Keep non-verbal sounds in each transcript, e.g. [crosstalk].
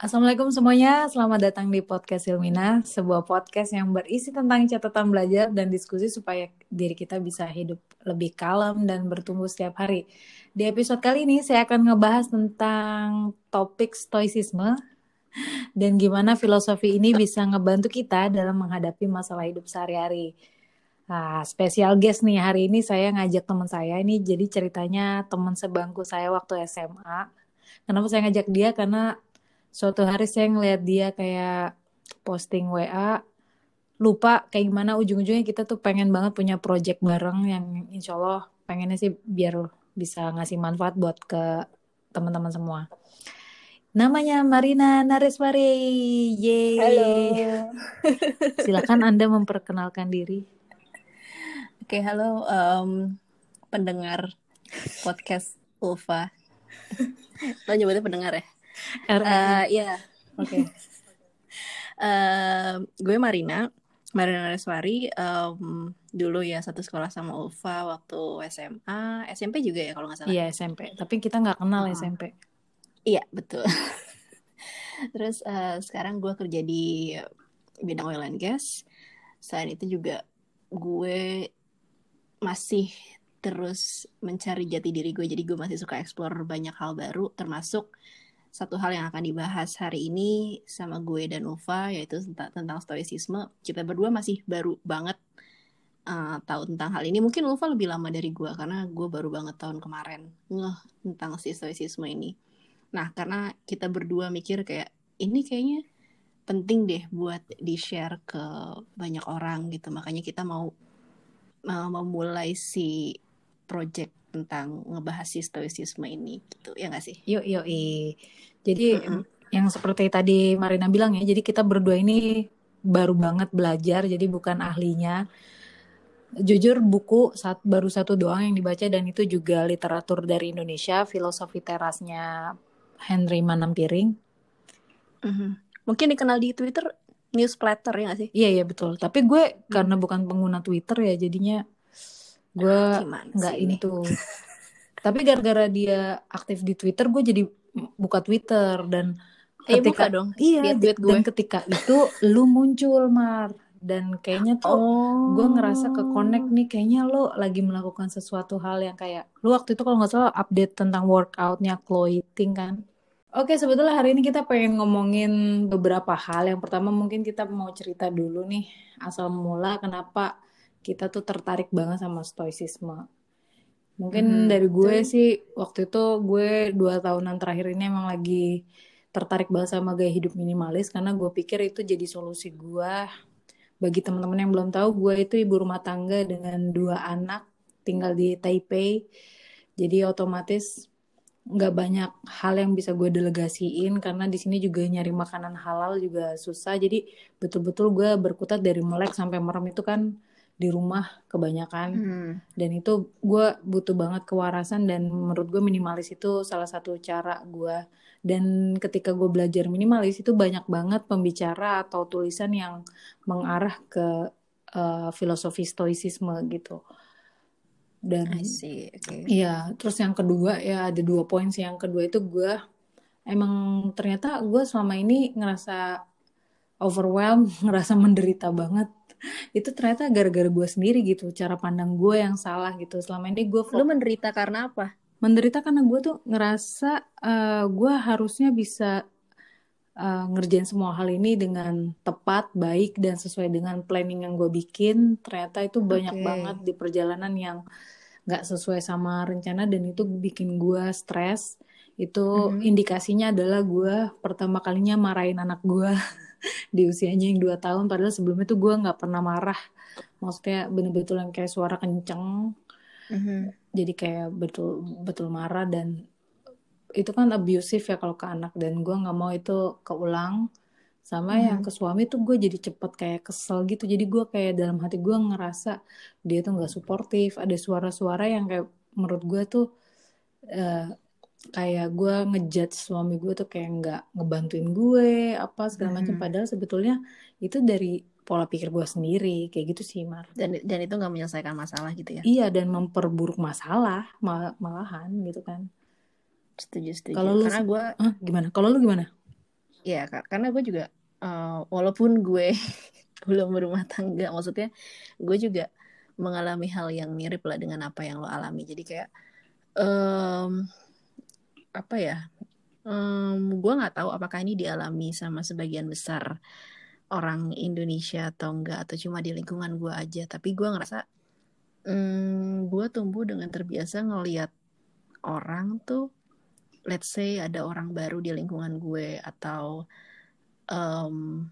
Assalamualaikum semuanya, selamat datang di podcast Ilmina, sebuah podcast yang berisi tentang catatan belajar dan diskusi supaya diri kita bisa hidup lebih kalem dan bertumbuh setiap hari. Di episode kali ini saya akan ngebahas tentang topik stoicisme dan gimana filosofi ini bisa ngebantu kita dalam menghadapi masalah hidup sehari-hari. Nah, spesial guest nih hari ini saya ngajak teman saya ini jadi ceritanya teman sebangku saya waktu SMA. Kenapa saya ngajak dia? Karena suatu hari saya ngeliat dia kayak posting WA lupa kayak gimana ujung-ujungnya kita tuh pengen banget punya project bareng yang insya Allah pengennya sih biar bisa ngasih manfaat buat ke teman-teman semua. Namanya Marina Nareswari. Yeay. Halo. [laughs] Silakan Anda memperkenalkan diri. Oke, halo um, pendengar podcast Ulfa. [laughs] Lo nyebutnya pendengar ya? R Uh, ya, oke. [laughs] Uh, gue Marina, Marina Nareswari. Um, dulu ya satu sekolah sama Ulfa waktu SMA, SMP juga ya kalau nggak salah. Iya SMP, tapi kita nggak kenal Oh. SMP. Iya betul. [laughs] Terus uh, sekarang gue kerja di bidang oil and gas. Selain itu juga gue masih terus mencari jati diri gue. Jadi gue masih suka explore banyak hal baru, termasuk satu hal yang akan dibahas hari ini sama gue dan Ufa, yaitu tentang, tentang stoicisme. Kita berdua masih baru banget uh, tahu tentang hal ini. Mungkin Ufa lebih lama dari gue, karena gue baru banget tahun kemarin ngeh tentang si stoicisme ini. Nah, karena kita berdua mikir kayak ini kayaknya penting deh buat di-share ke banyak orang gitu. Makanya kita mau mau memulai si project tentang ngebahas si stoicisme ini gitu. Ya nggak sih? Yuk, yuk, Jadi Mm-mm. yang seperti tadi Marina bilang ya, jadi kita berdua ini baru banget belajar, jadi bukan ahlinya. Jujur buku saat baru satu doang yang dibaca dan itu juga literatur dari Indonesia, filosofi terasnya Henry Manampiring. Mhm. Mungkin dikenal di Twitter newsletter ya nggak sih? Iya iya betul. Tapi gue karena bukan pengguna Twitter ya, jadinya gue nggak tuh. Tapi gara-gara dia aktif di Twitter, gue jadi buka Twitter dan Eh ketika buka dong. iya tweet gue. dan ketika itu lu muncul Mar dan kayaknya tuh Oh. gue ngerasa ke connect nih kayaknya lo lagi melakukan sesuatu hal yang kayak lu waktu itu kalau nggak salah update tentang workoutnya Chloe Ting kan Oke sebetulnya hari ini kita pengen ngomongin beberapa hal yang pertama mungkin kita mau cerita dulu nih asal mula kenapa kita tuh tertarik banget sama stoicisme. Mungkin Mhm. dari gue Itu- sih waktu itu gue dua tahunan terakhir ini emang lagi tertarik banget sama gaya hidup minimalis karena gue pikir itu jadi solusi gue. Bagi teman-teman yang belum tahu gue itu ibu rumah tangga dengan dua anak tinggal di Taipei. Jadi otomatis nggak banyak hal yang bisa gue delegasiin karena di sini juga nyari makanan halal juga susah. Jadi betul-betul gue berkutat dari melek sampai merem itu kan di rumah kebanyakan Hmm. dan itu gue butuh banget kewarasan dan menurut gue minimalis itu salah satu cara gue dan ketika gue belajar minimalis itu banyak banget pembicara atau tulisan yang mengarah ke uh, filosofi stoicisme gitu dan. Iya, terus yang kedua ya ada dua poin sih. Yang kedua itu gue emang ternyata gue selama ini ngerasa overwhelmed, [laughs] ngerasa menderita banget. Itu ternyata gara-gara gue sendiri gitu, cara pandang gue yang salah gitu. Selama ini gue Lu menderita karena apa? menderita karena gue tuh ngerasa eh, gue harusnya bisa eh, ngerjain semua hal ini dengan tepat, baik dan sesuai dengan planning yang gue bikin. Ternyata itu banyak Oke. banget di perjalanan yang nggak sesuai sama rencana dan itu bikin gue stres. Itu Mhm. indikasinya adalah gue pertama kalinya marahin anak gue [laughs] [laughs] di usianya yang dua tahun. Padahal sebelumnya tuh gue nggak pernah marah. Maksudnya bener-bener yang kayak suara kenceng Mhm. jadi kayak betul betul marah dan itu kan abusive ya kalau ke anak dan gue nggak mau itu keulang sama Mhm. yang ke suami tuh gue jadi cepet kayak kesel gitu jadi gue kayak dalam hati gue ngerasa dia tuh nggak suportif ada suara-suara yang kayak menurut gue tuh eh, kayak gue ngejudge suami gue tuh kayak nggak ngebantuin gue apa segala macam Mhm. padahal sebetulnya itu dari pola pikir gue sendiri kayak gitu sih Mar Dan dan itu nggak menyelesaikan masalah gitu ya? Iya dan memperburuk masalah mal- malahan gitu kan. Setuju setuju. Kalau lu Karena gue Hah, gimana? Kalau lu gimana? ya karena gue juga uh, walaupun gue [laughs] belum berumah tangga maksudnya gue juga mengalami hal yang mirip lah dengan apa yang lo alami jadi kayak um, apa ya um, gue nggak tahu apakah ini dialami sama sebagian besar orang Indonesia atau enggak atau cuma di lingkungan gue aja. Tapi gue ngerasa um, gue tumbuh dengan terbiasa ngelihat orang tuh let's say ada orang baru di lingkungan gue atau um,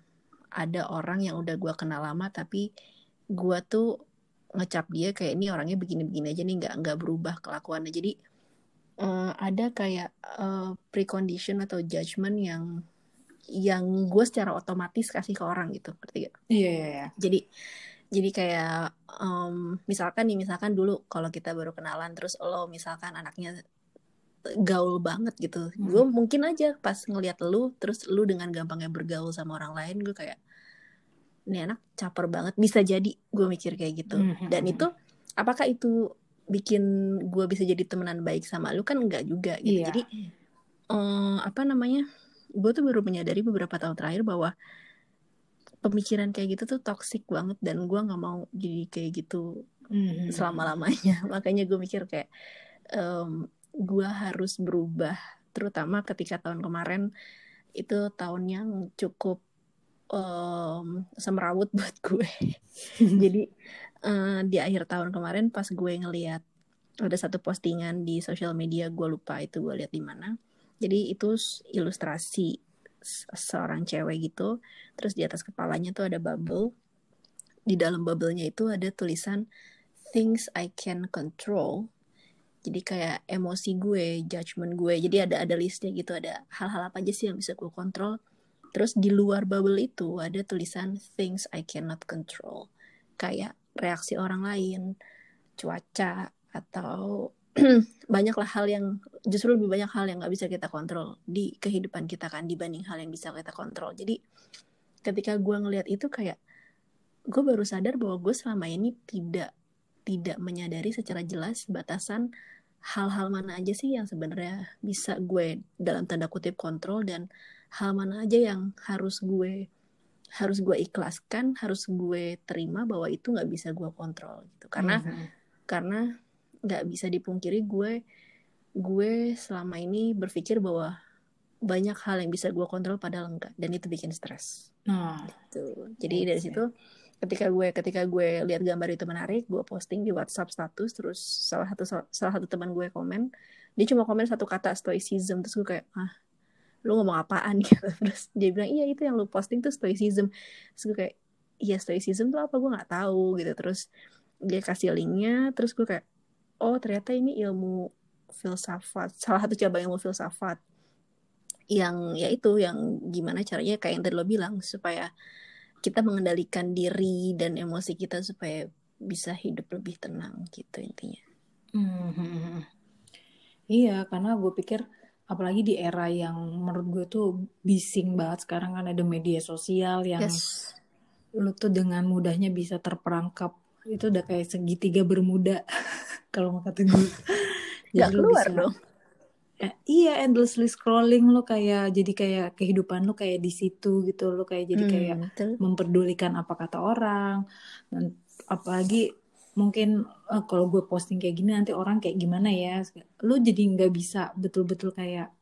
ada orang yang udah gue kenal lama tapi gue tuh ngecap dia kayak ini orangnya begini-begini aja nih nggak nggak berubah kelakuannya. Jadi uh, ada kayak uh, precondition atau judgment yang yang gue secara otomatis kasih ke orang gitu ngerti gak? Iya iya. iya. Jadi jadi kayak um, misalkan nih misalkan dulu kalau kita baru kenalan terus lo misalkan anaknya gaul banget gitu hmm. gue mungkin aja pas ngeliat lu terus lu dengan gampangnya bergaul sama orang lain gue kayak ini anak caper banget bisa jadi gue mikir kayak gitu hmm. dan itu apakah itu bikin gue bisa jadi temenan baik sama lu kan enggak juga gitu yeah. jadi um, apa namanya gue tuh baru menyadari beberapa tahun terakhir bahwa pemikiran kayak gitu tuh toxic banget dan gue nggak mau jadi kayak gitu mm-hmm. selama lamanya [laughs] makanya gue mikir kayak um, gue harus berubah terutama ketika tahun kemarin itu tahun yang cukup um, semrawut [laughs] buat gue. [laughs] Jadi uh, di akhir tahun kemarin pas gue ngeliat ada satu postingan di sosial media gue lupa itu gue lihat di mana. Jadi itu ilustrasi seorang cewek gitu. Terus di atas kepalanya tuh ada bubble. Di dalam bubble-nya itu ada tulisan things I can control. Jadi kayak emosi gue judgment gue. Jadi ada ada listnya gitu. Ada hal-hal apa aja sih yang bisa gue kontrol terus di luar bubble itu ada tulisan things I cannot control. Kayak reaksi orang lain cuaca atau [clears throat] banyaklah hal yang justru lebih banyak hal yang nggak bisa kita kontrol di kehidupan kita kan dibanding hal yang bisa kita kontrol. Jadi ketika gue ngelihat itu kayak gue baru sadar bahwa gue selama ini tidak tidak menyadari secara jelas batasan hal-hal mana aja sih yang sebenarnya bisa gue dalam tanda kutip kontrol dan hal mana aja yang harus gue harus gue ikhlaskan harus gue terima bahwa itu nggak bisa gue kontrol gitu karena mm -hmm. karena nggak bisa dipungkiri gue gue selama ini berpikir bahwa banyak hal yang bisa gue kontrol padahal enggak dan itu bikin stres. Oh. Gitu. Jadi dari situ ketika gue ketika gue lihat gambar itu menarik gue posting di WhatsApp status terus salah satu salah satu teman gue komen dia cuma komen satu kata stoicism terus gue kayak ah lu ngomong apaan? [laughs] Gitu. Terus dia bilang iya itu yang lu posting tuh stoicism. Terus gue kayak iya stoicism tuh apa? Gue nggak tahu gitu. Terus dia kasih linknya terus gue kayak oh ternyata ini ilmu filsafat salah satu cabang ilmu filsafat yang ya itu yang gimana caranya kayak yang tadi lo bilang supaya kita mengendalikan diri dan emosi kita supaya bisa hidup lebih tenang gitu intinya. Hmm. Iya, karena gue pikir apalagi di era yang menurut gue tuh bising banget sekarang kan ada media sosial yang yes. lu tuh dengan mudahnya bisa terperangkap itu udah kayak segitiga bermuda [laughs] kalau mau kata gue. Jadi Gak keluar bisa, dong eh, iya endlessly scrolling lo kayak jadi kayak kehidupan lo kayak di situ gitu lo kayak jadi hmm, kayak betul. memperdulikan apa kata orang. Dan apalagi mungkin uh, kalau gue posting kayak gini nanti orang kayak gimana ya? Lo jadi nggak bisa betul-betul kayak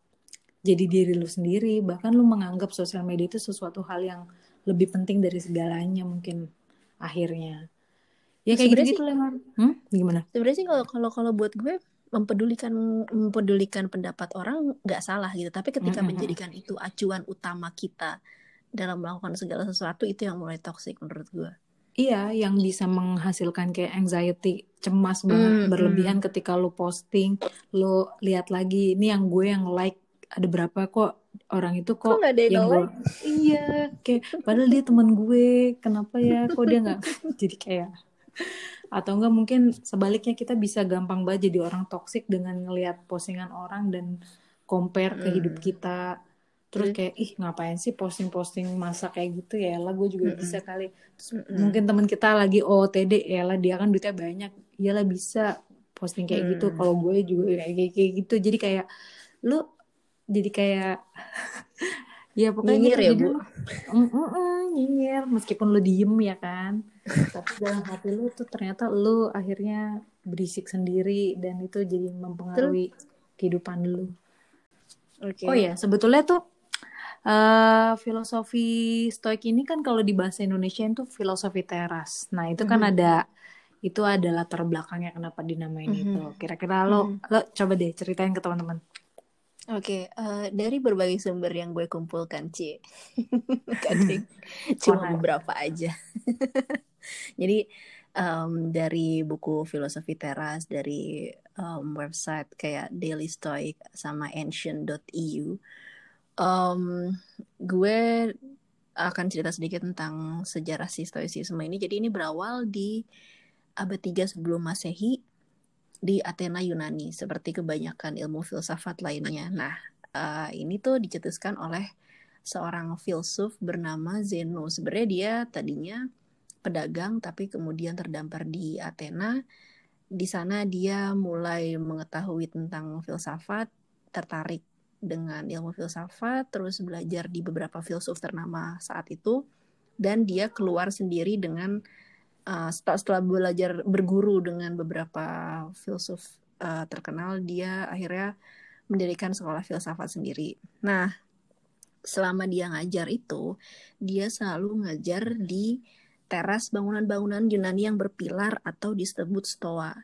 jadi diri lo sendiri. Bahkan lo menganggap sosial media itu sesuatu hal yang lebih penting dari segalanya mungkin akhirnya. Ya kayak gitu gitu lah hmm? gimana? sebenarnya sih kalau kalau kalau buat gue mempedulikan mempedulikan pendapat orang nggak salah gitu. Tapi ketika mm -hmm. menjadikan itu acuan utama kita dalam melakukan segala sesuatu itu yang mulai toxic menurut gue iya yang bisa menghasilkan kayak anxiety cemas banget mm, berlebihan ketika lo posting lo lihat lagi ini yang gue yang like ada berapa kok orang itu kok, kok ada yang gue [laughs] iya kayak padahal dia teman gue kenapa ya kok dia nggak [laughs] jadi kayak atau enggak mungkin sebaliknya kita bisa gampang banget jadi orang toksik dengan ngelihat postingan orang dan compare ke hidup hmm. kita. Terus kayak ih ngapain sih posting-posting masa kayak gitu ya? Lah gue juga mm bisa kali. Terus mm mungkin teman kita lagi OTD ya lah dia kan duitnya banyak. Iyalah bisa posting kayak mm. gitu kalau gue juga kayak kayak gitu. Jadi kayak lu jadi kayak [laughs] ya pokoknya nyinyir gitu. ya Jadi bu? lu- mm, mm, nyinyir. Meskipun lu diem ya kan tapi dalam hati lu tuh ternyata lu akhirnya berisik sendiri dan itu jadi mempengaruhi kehidupan lu oke oh ya sebetulnya tuh eh filosofi stoik ini kan kalau di bahasa Indonesia itu filosofi teras nah itu kan Mhm. ada itu ada latar belakangnya kenapa dinamain Mhm. itu kira-kira lo Mhm. lo coba deh ceritain ke teman-teman Oke, eh, dari berbagai sumber yang gue kumpulkan, C, [laughs] kadang cuma beberapa aja. Jadi em, dari buku filosofi teras, dari em, website kayak Daily Stoic sama ancient.eu, em, gue akan cerita sedikit tentang sejarah si stoicisme ini. Jadi ini berawal di abad 3 sebelum Masehi di Athena Yunani seperti kebanyakan ilmu filsafat lainnya. Nah, eh, ini tuh dicetuskan oleh seorang filsuf bernama Zeno. Sebenarnya dia tadinya pedagang tapi kemudian terdampar di Athena. Di sana dia mulai mengetahui tentang filsafat, tertarik dengan ilmu filsafat, terus belajar di beberapa filsuf ternama saat itu dan dia keluar sendiri dengan uh, setelah, belajar berguru dengan beberapa filsuf uh, terkenal, dia akhirnya mendirikan sekolah filsafat sendiri. Nah, selama dia ngajar itu, dia selalu ngajar di teras bangunan-bangunan Yunani yang berpilar atau disebut stoa.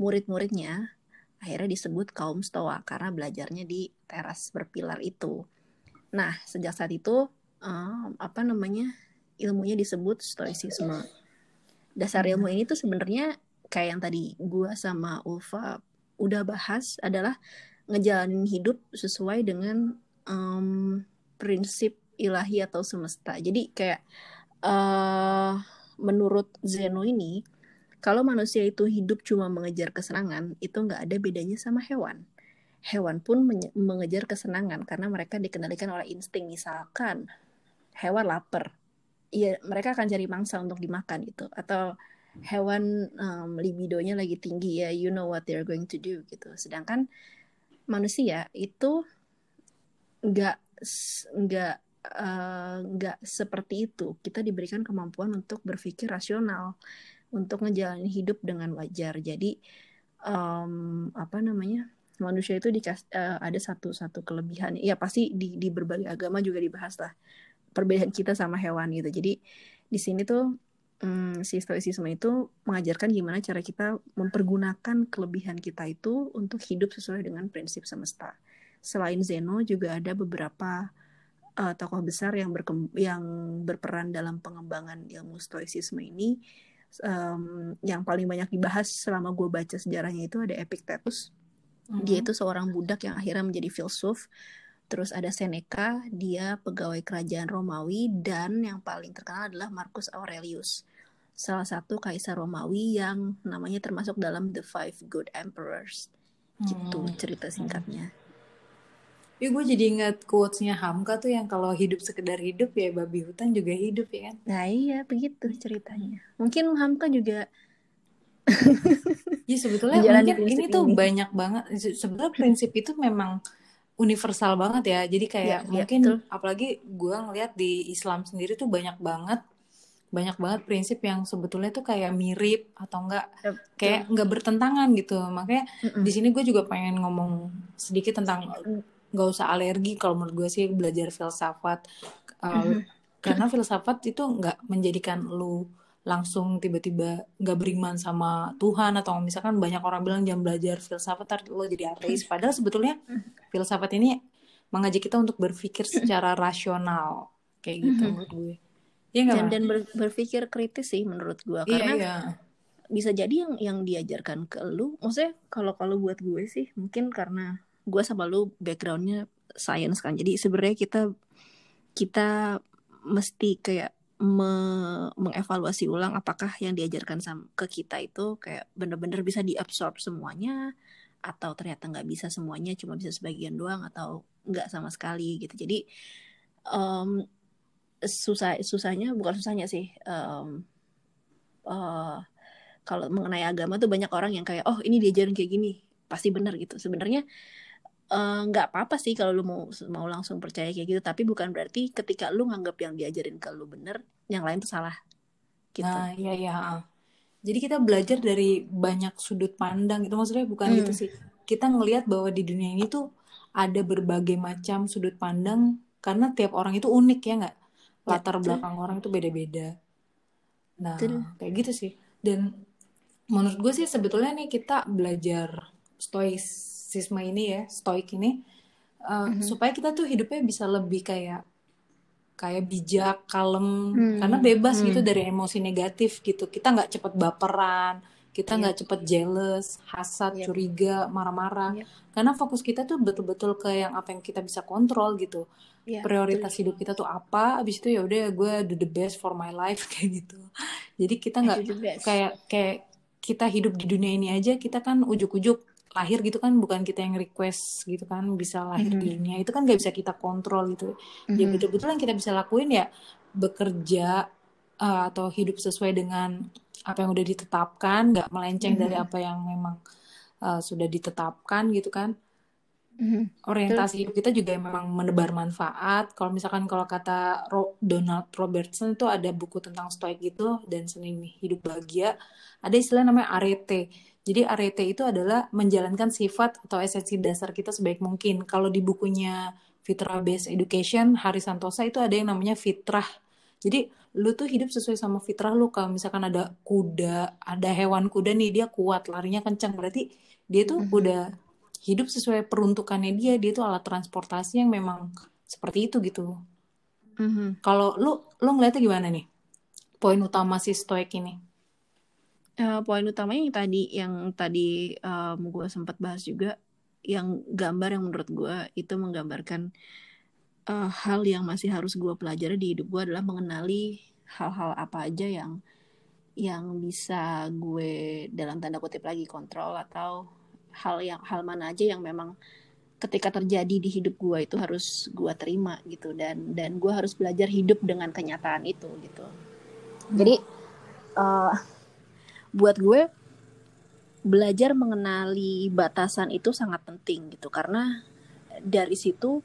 Murid-muridnya akhirnya disebut kaum stoa karena belajarnya di teras berpilar itu. Nah, sejak saat itu um, apa namanya ilmunya disebut stoicisme dasar ilmu ini tuh sebenarnya kayak yang tadi gua sama Ulfa udah bahas adalah ngejalanin hidup sesuai dengan em, prinsip ilahi atau semesta. Jadi kayak eh menurut Zeno ini kalau manusia itu hidup cuma mengejar kesenangan itu nggak ada bedanya sama hewan. Hewan pun mengejar kesenangan karena mereka dikendalikan oleh insting. Misalkan hewan lapar, ya mereka akan cari mangsa untuk dimakan gitu atau hewan um, libidonya lagi tinggi ya you know what they're going to do gitu sedangkan manusia itu nggak s- nggak eh, nggak seperti itu kita diberikan kemampuan untuk berpikir rasional untuk ngejalanin hidup dengan wajar jadi um, apa namanya manusia itu dikas eh, ada satu satu kelebihan ya pasti di di berbagai agama juga dibahas lah perbedaan kita sama hewan gitu. Jadi di sini tuh hmm, si stoicisme itu mengajarkan gimana cara kita mempergunakan kelebihan kita itu untuk hidup sesuai dengan prinsip semesta. Selain Zeno juga ada beberapa uh, tokoh besar yang berkem- yang berperan dalam pengembangan ilmu stoicisme ini. Um, yang paling banyak dibahas selama gue baca sejarahnya itu ada Epictetus. Dia itu seorang budak yang akhirnya menjadi filsuf. Terus ada Seneca, dia pegawai kerajaan Romawi dan yang paling terkenal adalah Marcus Aurelius, salah satu kaisar Romawi yang namanya termasuk dalam The Five Good Emperors. Gitu Hmm. cerita singkatnya. Ih, gue jadi ingat quotes-nya Hamka tuh yang kalau hidup sekedar hidup ya babi hutan juga hidup ya kan. Nah iya begitu ceritanya. Mungkin Hamka juga Ya sebetulnya [laughs] mungkin ini tuh ini. banyak banget. Se- Sebenarnya prinsip itu memang universal banget ya. Jadi kayak Iya, iya, mungkin betul. apalagi gue ngeliat di Islam sendiri tuh banyak banget banyak banget prinsip yang sebetulnya tuh kayak mirip atau enggak Ya, kayak nggak bertentangan gitu. Makanya Mm-mm. di sini gue juga pengen ngomong sedikit tentang nggak usah alergi kalau menurut gue sih belajar filsafat. Uh, karena filsafat itu nggak menjadikan lu langsung tiba-tiba nggak beriman sama Tuhan atau misalkan banyak orang bilang jangan belajar filsafat lo jadi ateis. [laughs] Padahal sebetulnya filsafat ini mengajak kita untuk berpikir secara rasional kayak gitu Mhm. menurut gue. Iya nggak dan dan ber- berpikir kritis sih menurut gua. Iya karena iya. bisa jadi yang yang diajarkan ke lu maksudnya kalau kalau buat gue sih mungkin karena gue sama lu backgroundnya science kan. Jadi sebenarnya kita kita mesti kayak me- mengevaluasi ulang apakah yang diajarkan sam- ke kita itu kayak bener-bener bisa diabsorb semuanya atau ternyata nggak bisa semuanya cuma bisa sebagian doang atau nggak sama sekali gitu. Jadi em, susah susahnya bukan susahnya sih em, eh, kalau mengenai agama tuh banyak orang yang kayak oh ini diajarin kayak gini. Pasti benar gitu. Sebenarnya nggak uh, apa-apa sih kalau lu mau mau langsung percaya kayak gitu. Tapi bukan berarti ketika lu nganggap yang diajarin ke lu bener yang lain tuh salah. Gitu. Nah iya iya jadi kita belajar dari banyak sudut pandang itu maksudnya bukan hmm. gitu sih. Kita ngelihat bahwa di dunia ini tuh ada berbagai macam sudut pandang karena tiap orang itu unik ya nggak? Ya, latar ya, belakang orang itu beda-beda. Nah betul. kayak gitu sih. Dan menurut gue sih sebetulnya nih kita belajar stoicisme ini ya stoik ini uh, mm-hmm. supaya kita tuh hidupnya bisa lebih kayak kayak bijak kalem hmm. karena bebas hmm. gitu dari emosi negatif gitu kita nggak cepet baperan kita iya. nggak yeah. cepet jealous hasad yeah. curiga marah-marah yeah. karena fokus kita tuh betul-betul ke yang apa yang kita bisa kontrol gitu yeah, prioritas betul. hidup kita tuh apa abis itu ya udah gue do the best for my life [laughs] kayak gitu jadi kita nggak kayak kayak kita hidup di dunia ini aja kita kan ujuk-ujuk lahir gitu kan bukan kita yang request gitu kan bisa lahir mm -hmm. di dunia itu kan gak bisa kita kontrol gitu mm -hmm. ya mm-hmm. betul-betul yang kita bisa lakuin ya bekerja uh, atau hidup sesuai dengan apa yang udah ditetapkan nggak melenceng mm -hmm. dari apa yang memang uh, sudah ditetapkan gitu kan Mm-hmm. Orientasi hidup kita juga memang menebar manfaat. Kalau misalkan kalau kata Donald Robertson itu ada buku tentang stoik gitu dan seni hidup bahagia, ada istilah namanya arete. Jadi arete itu adalah menjalankan sifat atau esensi dasar kita sebaik mungkin. Kalau di bukunya Fitrah Based Education, Hari Santosa itu ada yang namanya fitrah. Jadi lu tuh hidup sesuai sama fitrah lu. Kalau misalkan ada kuda, ada hewan kuda nih dia kuat, larinya kencang, berarti dia tuh mm-hmm. udah hidup sesuai peruntukannya dia dia itu alat transportasi yang memang seperti itu gitu mm-hmm. kalau lu lu ngeliatnya gimana nih poin utama si stoik ini uh, poin utamanya yang tadi yang tadi um, gue sempat bahas juga yang gambar yang menurut gue itu menggambarkan uh, hal yang masih harus gue pelajari di hidup gue adalah mengenali hal-hal apa aja yang yang bisa gue dalam tanda kutip lagi kontrol atau hal yang hal mana aja yang memang ketika terjadi di hidup gue itu harus gue terima gitu. Dan dan gue harus belajar hidup dengan kenyataan itu gitu. Jadi uh, buat gue belajar mengenali batasan itu sangat penting gitu. Karena dari situ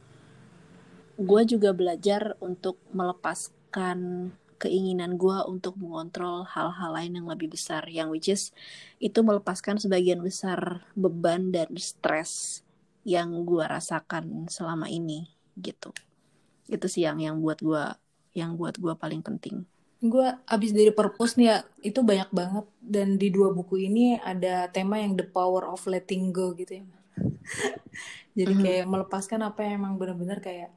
gue juga belajar untuk melepaskan keinginan gue untuk mengontrol hal-hal lain yang lebih besar. Yang which is itu melepaskan sebagian besar beban dan stres yang gue rasakan selama ini gitu. Itu sih yang yang buat gue yang buat gue paling penting gue abis dari purpose nih ya itu banyak banget dan di dua buku ini ada tema yang the power of letting go gitu ya [laughs] jadi mm -hmm. kayak melepaskan apa yang emang benar-benar kayak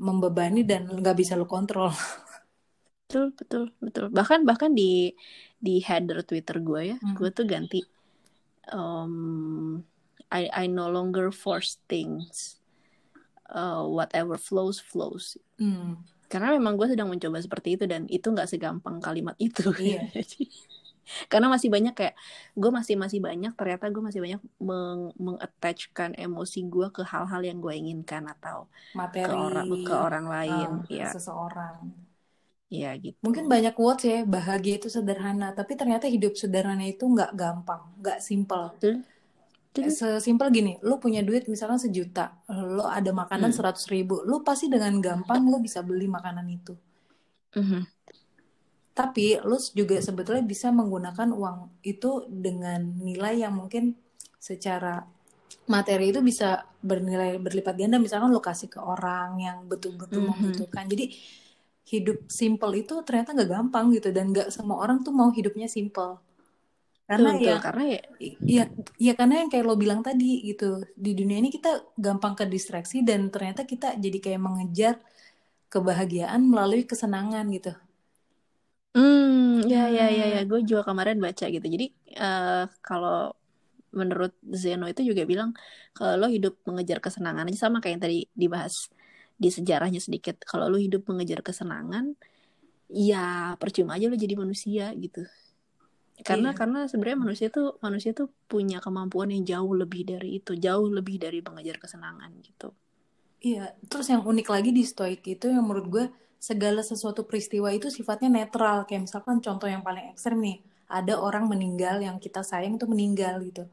membebani dan nggak bisa lo kontrol [laughs] betul betul betul bahkan bahkan di di header Twitter gue ya hmm. gue tuh ganti um, I I no longer force things uh, whatever flows flows hmm. Karena memang gue sedang mencoba seperti itu dan itu nggak segampang kalimat itu. Iya. [laughs] karena masih banyak kayak gue masih masih banyak ternyata gue masih banyak meng mengattachkan emosi gue ke hal-hal yang gue inginkan atau Materi, ke orang ke orang lain uh, ya seseorang. Iya gitu. Mungkin banyak quotes ya, bahagia itu sederhana, tapi ternyata hidup sederhana itu nggak gampang, nggak simpel. Sesimpel gini, lu punya duit misalnya sejuta, lo ada makanan hmm. seratus hmm. ribu, lu pasti dengan gampang lu bisa beli makanan itu. Mm-hmm. Tapi lu juga sebetulnya bisa menggunakan uang itu dengan nilai yang mungkin secara materi itu bisa bernilai berlipat ganda. Misalkan lu kasih ke orang yang betul-betul mm-hmm. membutuhkan. Jadi hidup simple itu ternyata nggak gampang gitu dan nggak semua orang tuh mau hidupnya simple karena betul, ya karena ya iya ya karena yang kayak lo bilang tadi gitu di dunia ini kita gampang ke distraksi dan ternyata kita jadi kayak mengejar kebahagiaan melalui kesenangan gitu. Hmm ya ya ya ya. Gue juga kemarin baca gitu. Jadi uh, kalau menurut Zeno itu juga bilang kalau lo hidup mengejar kesenangan aja sama kayak yang tadi dibahas di sejarahnya sedikit. Kalau lu hidup mengejar kesenangan ya percuma aja lu jadi manusia gitu karena iya. karena sebenarnya manusia tuh manusia tuh punya kemampuan yang jauh lebih dari itu jauh lebih dari mengejar kesenangan gitu iya terus yang unik lagi di stoik itu yang menurut gue segala sesuatu peristiwa itu sifatnya netral kayak misalkan contoh yang paling ekstrem nih ada orang meninggal yang kita sayang tuh meninggal gitu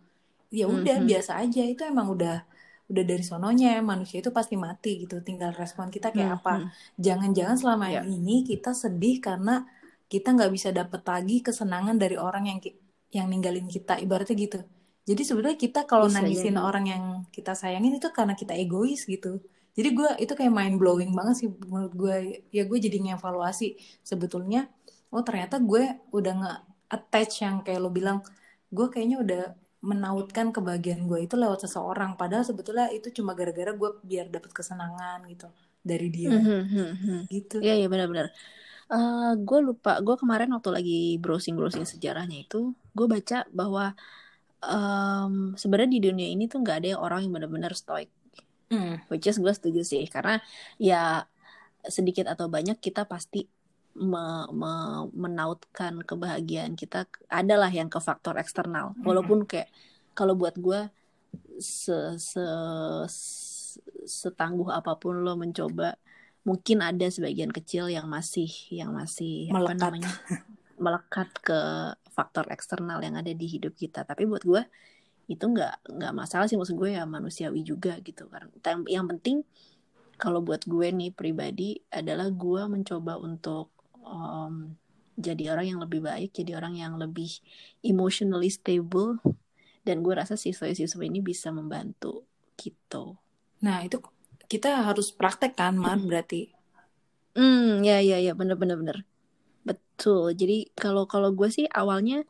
ya udah mm -hmm. biasa aja itu emang udah udah dari sononya manusia itu pasti mati gitu tinggal respon kita kayak Hmm, apa hmm. jangan-jangan selama Ya. ini kita sedih karena kita nggak bisa dapet lagi kesenangan dari orang yang yang ninggalin kita ibaratnya gitu. Jadi sebenarnya kita kalau nangisin jadi. orang yang kita sayangin itu karena kita egois gitu. Jadi gue itu kayak mind blowing banget sih menurut gue ya gue jadi ngevaluasi sebetulnya oh ternyata gue udah nggak attach yang kayak lo bilang gue kayaknya udah menautkan kebahagiaan gue itu lewat seseorang. Padahal sebetulnya itu cuma gara-gara gue biar dapat kesenangan gitu dari dia. Hmm, hmm, gitu. Iya, iya benar-benar. Eh, gue lupa, gue kemarin waktu lagi browsing-browsing sejarahnya itu, gue baca bahwa em, sebenarnya di dunia ini tuh nggak ada yang orang yang benar-benar stoik. Hmm. Which is gue setuju sih, karena ya sedikit atau banyak kita pasti me- me- menautkan kebahagiaan kita. Adalah yang ke faktor eksternal. Hmm. Walaupun kayak kalau buat gue se, se- se- setangguh apa pun lo mencoba, mungkin ada sebagian kecil yang masih yang masih apa Melekat. namanya [laughs] melekat ke faktor eksternal yang ada di hidup kita. Tapi buat gue itu nggak nggak masalah sih maksud gue ya manusiawi juga gitu karena yang, yang penting kalau buat gue nih pribadi adalah gue mencoba untuk um, jadi orang yang lebih baik jadi orang yang lebih emotionally stable dan gue rasa siswa-siswa ini bisa membantu gitu nah itu kita harus praktek kan Mar berarti? Hmm ya ya ya bener bener bener. Betul. Jadi kalau kalau gue sih awalnya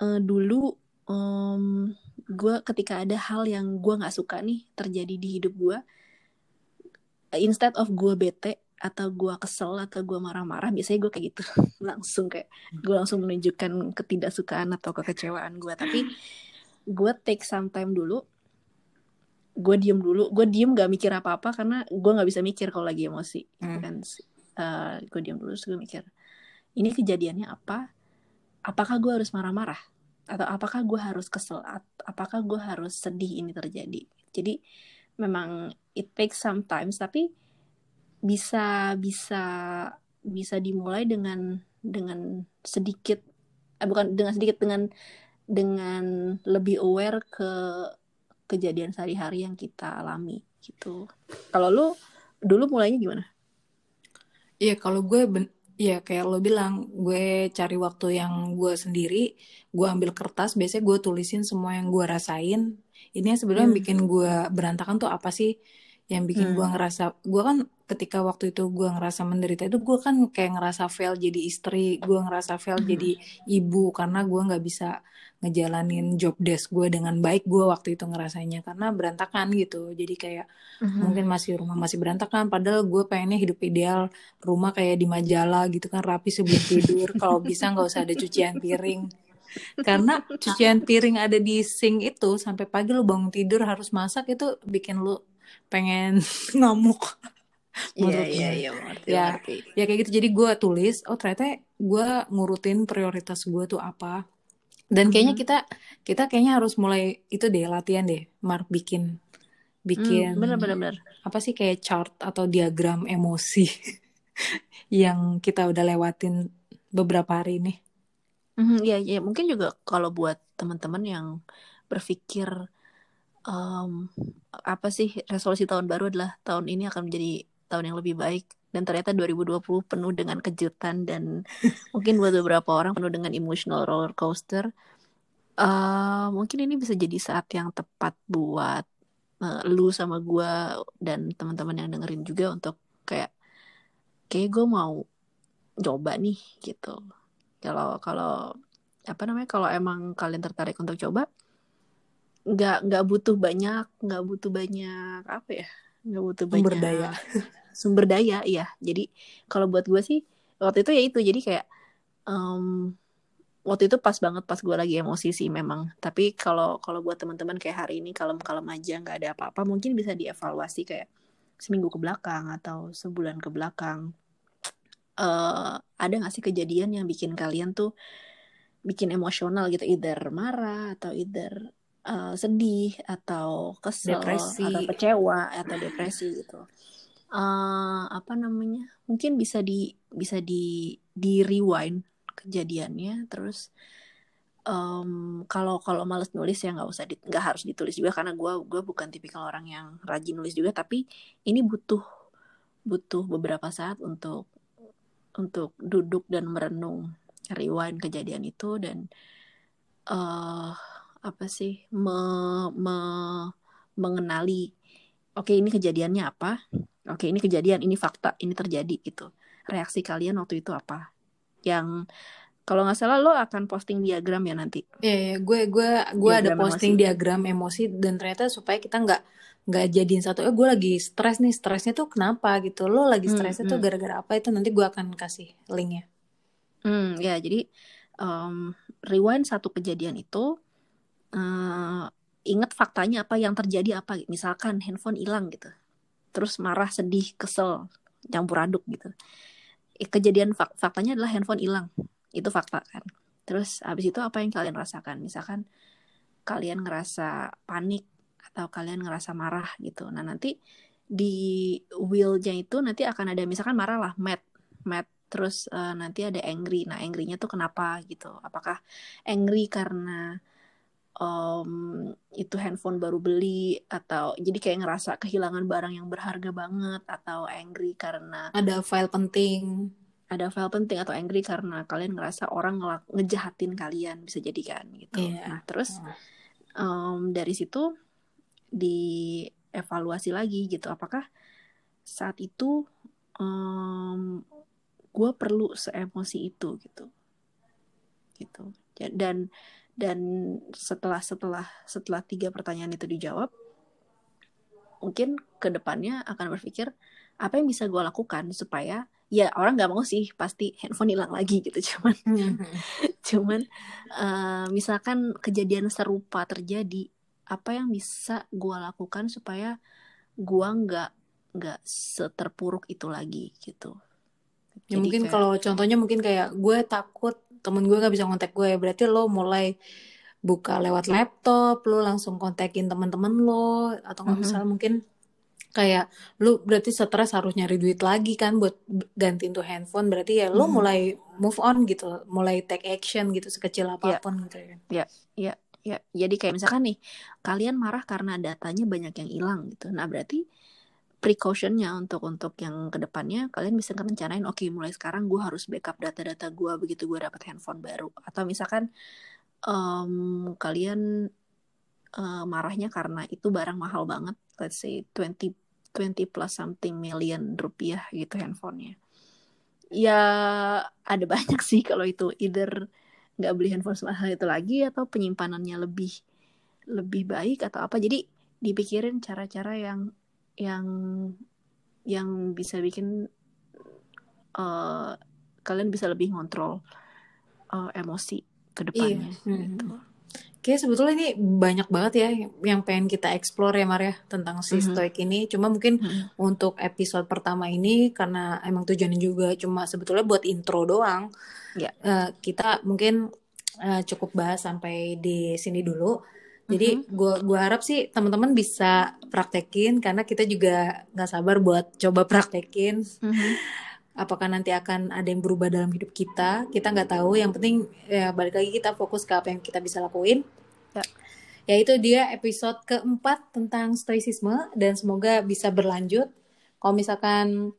eh, dulu em, gue ketika ada hal yang gue nggak suka nih terjadi di hidup gue instead of gue bete atau gue kesel atau gue marah-marah biasanya gue kayak gitu. [laughs] Langsung kayak gue langsung menunjukkan ketidaksukaan atau kekecewaan gue tapi gue take some time dulu gue diem dulu. Gue diem gak mikir apa-apa karena gue nggak bisa mikir kalau lagi emosi gitu Hmm. kan. Eh, gue diem dulu terus gue mikir ini kejadiannya apa? Apakah gue harus marah-marah? Atau apakah gue harus kesel? Apakah gue harus sedih ini terjadi? Jadi memang it takes some times tapi bisa bisa bisa dimulai dengan dengan sedikit eh, bukan dengan sedikit dengan dengan lebih aware ke kejadian sehari-hari yang kita alami gitu kalau lu dulu mulainya gimana Iya kalau gue ben ya kayak lo bilang gue cari waktu yang gue sendiri gue ambil kertas biasanya gue tulisin semua yang gue rasain ini yang sebenarnya Hmm. bikin gue berantakan tuh apa sih yang bikin gue Hmm. ngerasa gue kan ketika waktu itu gue ngerasa menderita itu gue kan kayak ngerasa fail jadi istri gue ngerasa fail Hmm. jadi ibu karena gue nggak bisa ngejalanin job desk gue dengan baik gue waktu itu ngerasanya karena berantakan gitu jadi kayak Mhm. mungkin masih rumah masih berantakan padahal gue pengennya hidup ideal rumah kayak di majalah gitu kan rapi sebelum tidur kalau bisa nggak usah ada cucian piring karena cucian piring ada di sink itu sampai pagi lu bangun tidur harus masak itu bikin lu pengen [laughs] ngamuk [laughs] menurut iya iya mengerti ya ya kayak gitu jadi gue tulis oh ternyata gue ngurutin prioritas gue tuh apa dan kayaknya Mhm. kita kita kayaknya harus mulai itu deh latihan deh Mark bikin Hmm, bikin bener bener bener. apa sih kayak chart atau diagram emosi [laughs] yang kita udah lewatin beberapa hari ini. Mhm, Iya iya mungkin juga kalau buat teman-teman yang berpikir em, apa sih resolusi tahun baru adalah tahun ini akan menjadi tahun yang lebih baik dan ternyata 2020 penuh dengan kejutan dan [laughs] mungkin buat beberapa orang penuh dengan emotional roller coaster. Eh, mungkin ini bisa jadi saat yang tepat buat eh, lu sama gua dan teman-teman yang dengerin juga untuk kayak kayak gue mau coba nih gitu. Kalau kalau apa namanya kalau emang kalian tertarik untuk coba nggak nggak butuh banyak nggak butuh banyak apa ya nggak butuh Sumber banyak. daya. [laughs] sumber daya iya. Jadi kalau buat gue sih waktu itu ya itu. Jadi kayak em, waktu itu pas banget pas gue lagi emosi sih memang. Tapi kalau kalau buat teman-teman kayak hari ini kalem-kalem aja nggak ada apa-apa mungkin bisa dievaluasi kayak seminggu ke belakang atau sebulan ke belakang. Eh ada nggak sih kejadian yang bikin kalian tuh bikin emosional gitu? Either marah atau either eh, sedih atau kesel Depresi. atau kecewa atau depresi gitu eh apa namanya mungkin bisa di bisa di di rewind kejadiannya terus um, kalau kalau males nulis ya nggak usah nggak harus ditulis juga karena gue gue bukan tipikal orang yang rajin nulis juga tapi ini butuh butuh beberapa saat untuk untuk duduk dan merenung rewind kejadian itu dan uh, apa sih me, me, mengenali oke okay, ini kejadiannya apa oke okay, ini kejadian ini fakta ini terjadi gitu reaksi kalian waktu itu apa yang kalau nggak salah lo akan posting diagram ya nanti. Iya, yeah, yeah. gue gue gue ada posting emosi. diagram emosi dan ternyata supaya kita nggak nggak jadiin satu. Eh gue lagi stres nih, stresnya tuh kenapa gitu? Lo lagi hmm, stresnya hmm, tuh gara-gara apa itu nanti gue akan kasih linknya. Hmm, ya jadi um, rewind satu kejadian itu uh, ingat faktanya apa yang terjadi apa. Misalkan handphone hilang gitu, terus marah, sedih, kesel, campur aduk gitu. Kejadian fak faktanya adalah handphone hilang. Itu fakta kan. Terus habis itu apa yang kalian rasakan? Misalkan kalian ngerasa panik atau kalian ngerasa marah gitu. Nah nanti di willnya itu nanti akan ada misalkan marah lah mad mad. Terus uh, nanti ada angry. Nah angrynya tuh kenapa gitu? Apakah angry karena um, itu handphone baru beli atau jadi kayak ngerasa kehilangan barang yang berharga banget atau angry karena ada file penting ada file penting atau angry karena kalian ngerasa orang ngejahatin kalian bisa jadi kan gitu. Yeah. Nah terus um, dari situ dievaluasi lagi gitu apakah saat itu um, gue perlu seemosi itu gitu gitu. Dan dan setelah setelah setelah tiga pertanyaan itu dijawab mungkin ke depannya akan berpikir apa yang bisa gue lakukan supaya ya orang nggak mau sih pasti handphone hilang lagi gitu. [laughs] Cuman [laughs] cuman uh, misalkan kejadian serupa terjadi apa yang bisa gue lakukan supaya gue nggak nggak seterpuruk itu lagi gitu. Ya mungkin kayak... kalau contohnya mungkin kayak gue takut temen gue nggak bisa kontak gue berarti lo mulai buka lewat laptop lo langsung kontakin teman-teman lo atau nggak mm -hmm. misalnya mungkin kayak lu berarti stres harus nyari duit lagi kan buat gantiin tuh handphone berarti ya lu hmm. mulai move on gitu mulai take action gitu sekecil ya. apa pun yeah. gitu ya ya ya ya jadi kayak misalkan nih kalian marah karena datanya banyak yang hilang gitu nah berarti precautionnya untuk untuk yang ke depannya kalian bisa ngerencanain oke okay, mulai sekarang gue harus backup data-data gue begitu gue dapat handphone baru. Atau misalkan um, kalian uh, marahnya karena itu barang mahal banget let's say 20 20 plus something million rupiah gitu handphonenya. Ya ada [laughs] banyak sih kalau itu either nggak beli handphone semahal itu lagi atau penyimpanannya lebih lebih baik atau apa. Jadi dipikirin cara-cara yang yang yang bisa bikin uh, kalian bisa lebih ngontrol uh, emosi ke depannya iya. gitu. Kayak sebetulnya ini banyak banget ya yang pengen kita explore ya Maria tentang si mm -hmm. stoik ini. Cuma mungkin mm -hmm. untuk episode pertama ini karena emang tujuannya juga cuma sebetulnya buat intro doang. Yeah. Ya. Uh, kita mungkin uh, cukup bahas sampai di sini dulu. Jadi gue mm -hmm. gua harap sih teman-teman bisa praktekin karena kita juga nggak sabar buat coba praktekin. Mm -hmm apakah nanti akan ada yang berubah dalam hidup kita kita nggak tahu yang penting ya balik lagi kita fokus ke apa yang kita bisa lakuin ya. ya itu dia episode keempat tentang stoicisme dan semoga bisa berlanjut kalau misalkan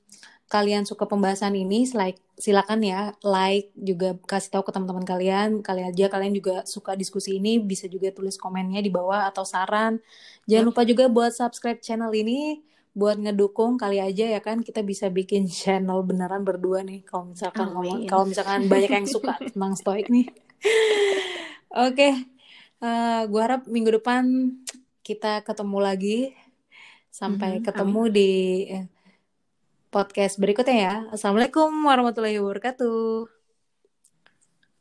kalian suka pembahasan ini like silakan ya like juga kasih tahu ke teman-teman kalian kalian aja kalian juga suka diskusi ini bisa juga tulis komennya di bawah atau saran jangan lupa juga buat subscribe channel ini buat ngedukung kali aja ya kan kita bisa bikin [laughs] channel beneran berdua nih kalau misalkan ngomong kalau misalkan banyak yang suka [laughs] tentang stoik nih [laughs] oke okay. uh, eh, gue harap minggu depan kita ketemu lagi sampai mm -hmm. ketemu Amin. di podcast berikutnya ya. Assalamualaikum warahmatullahi wabarakatuh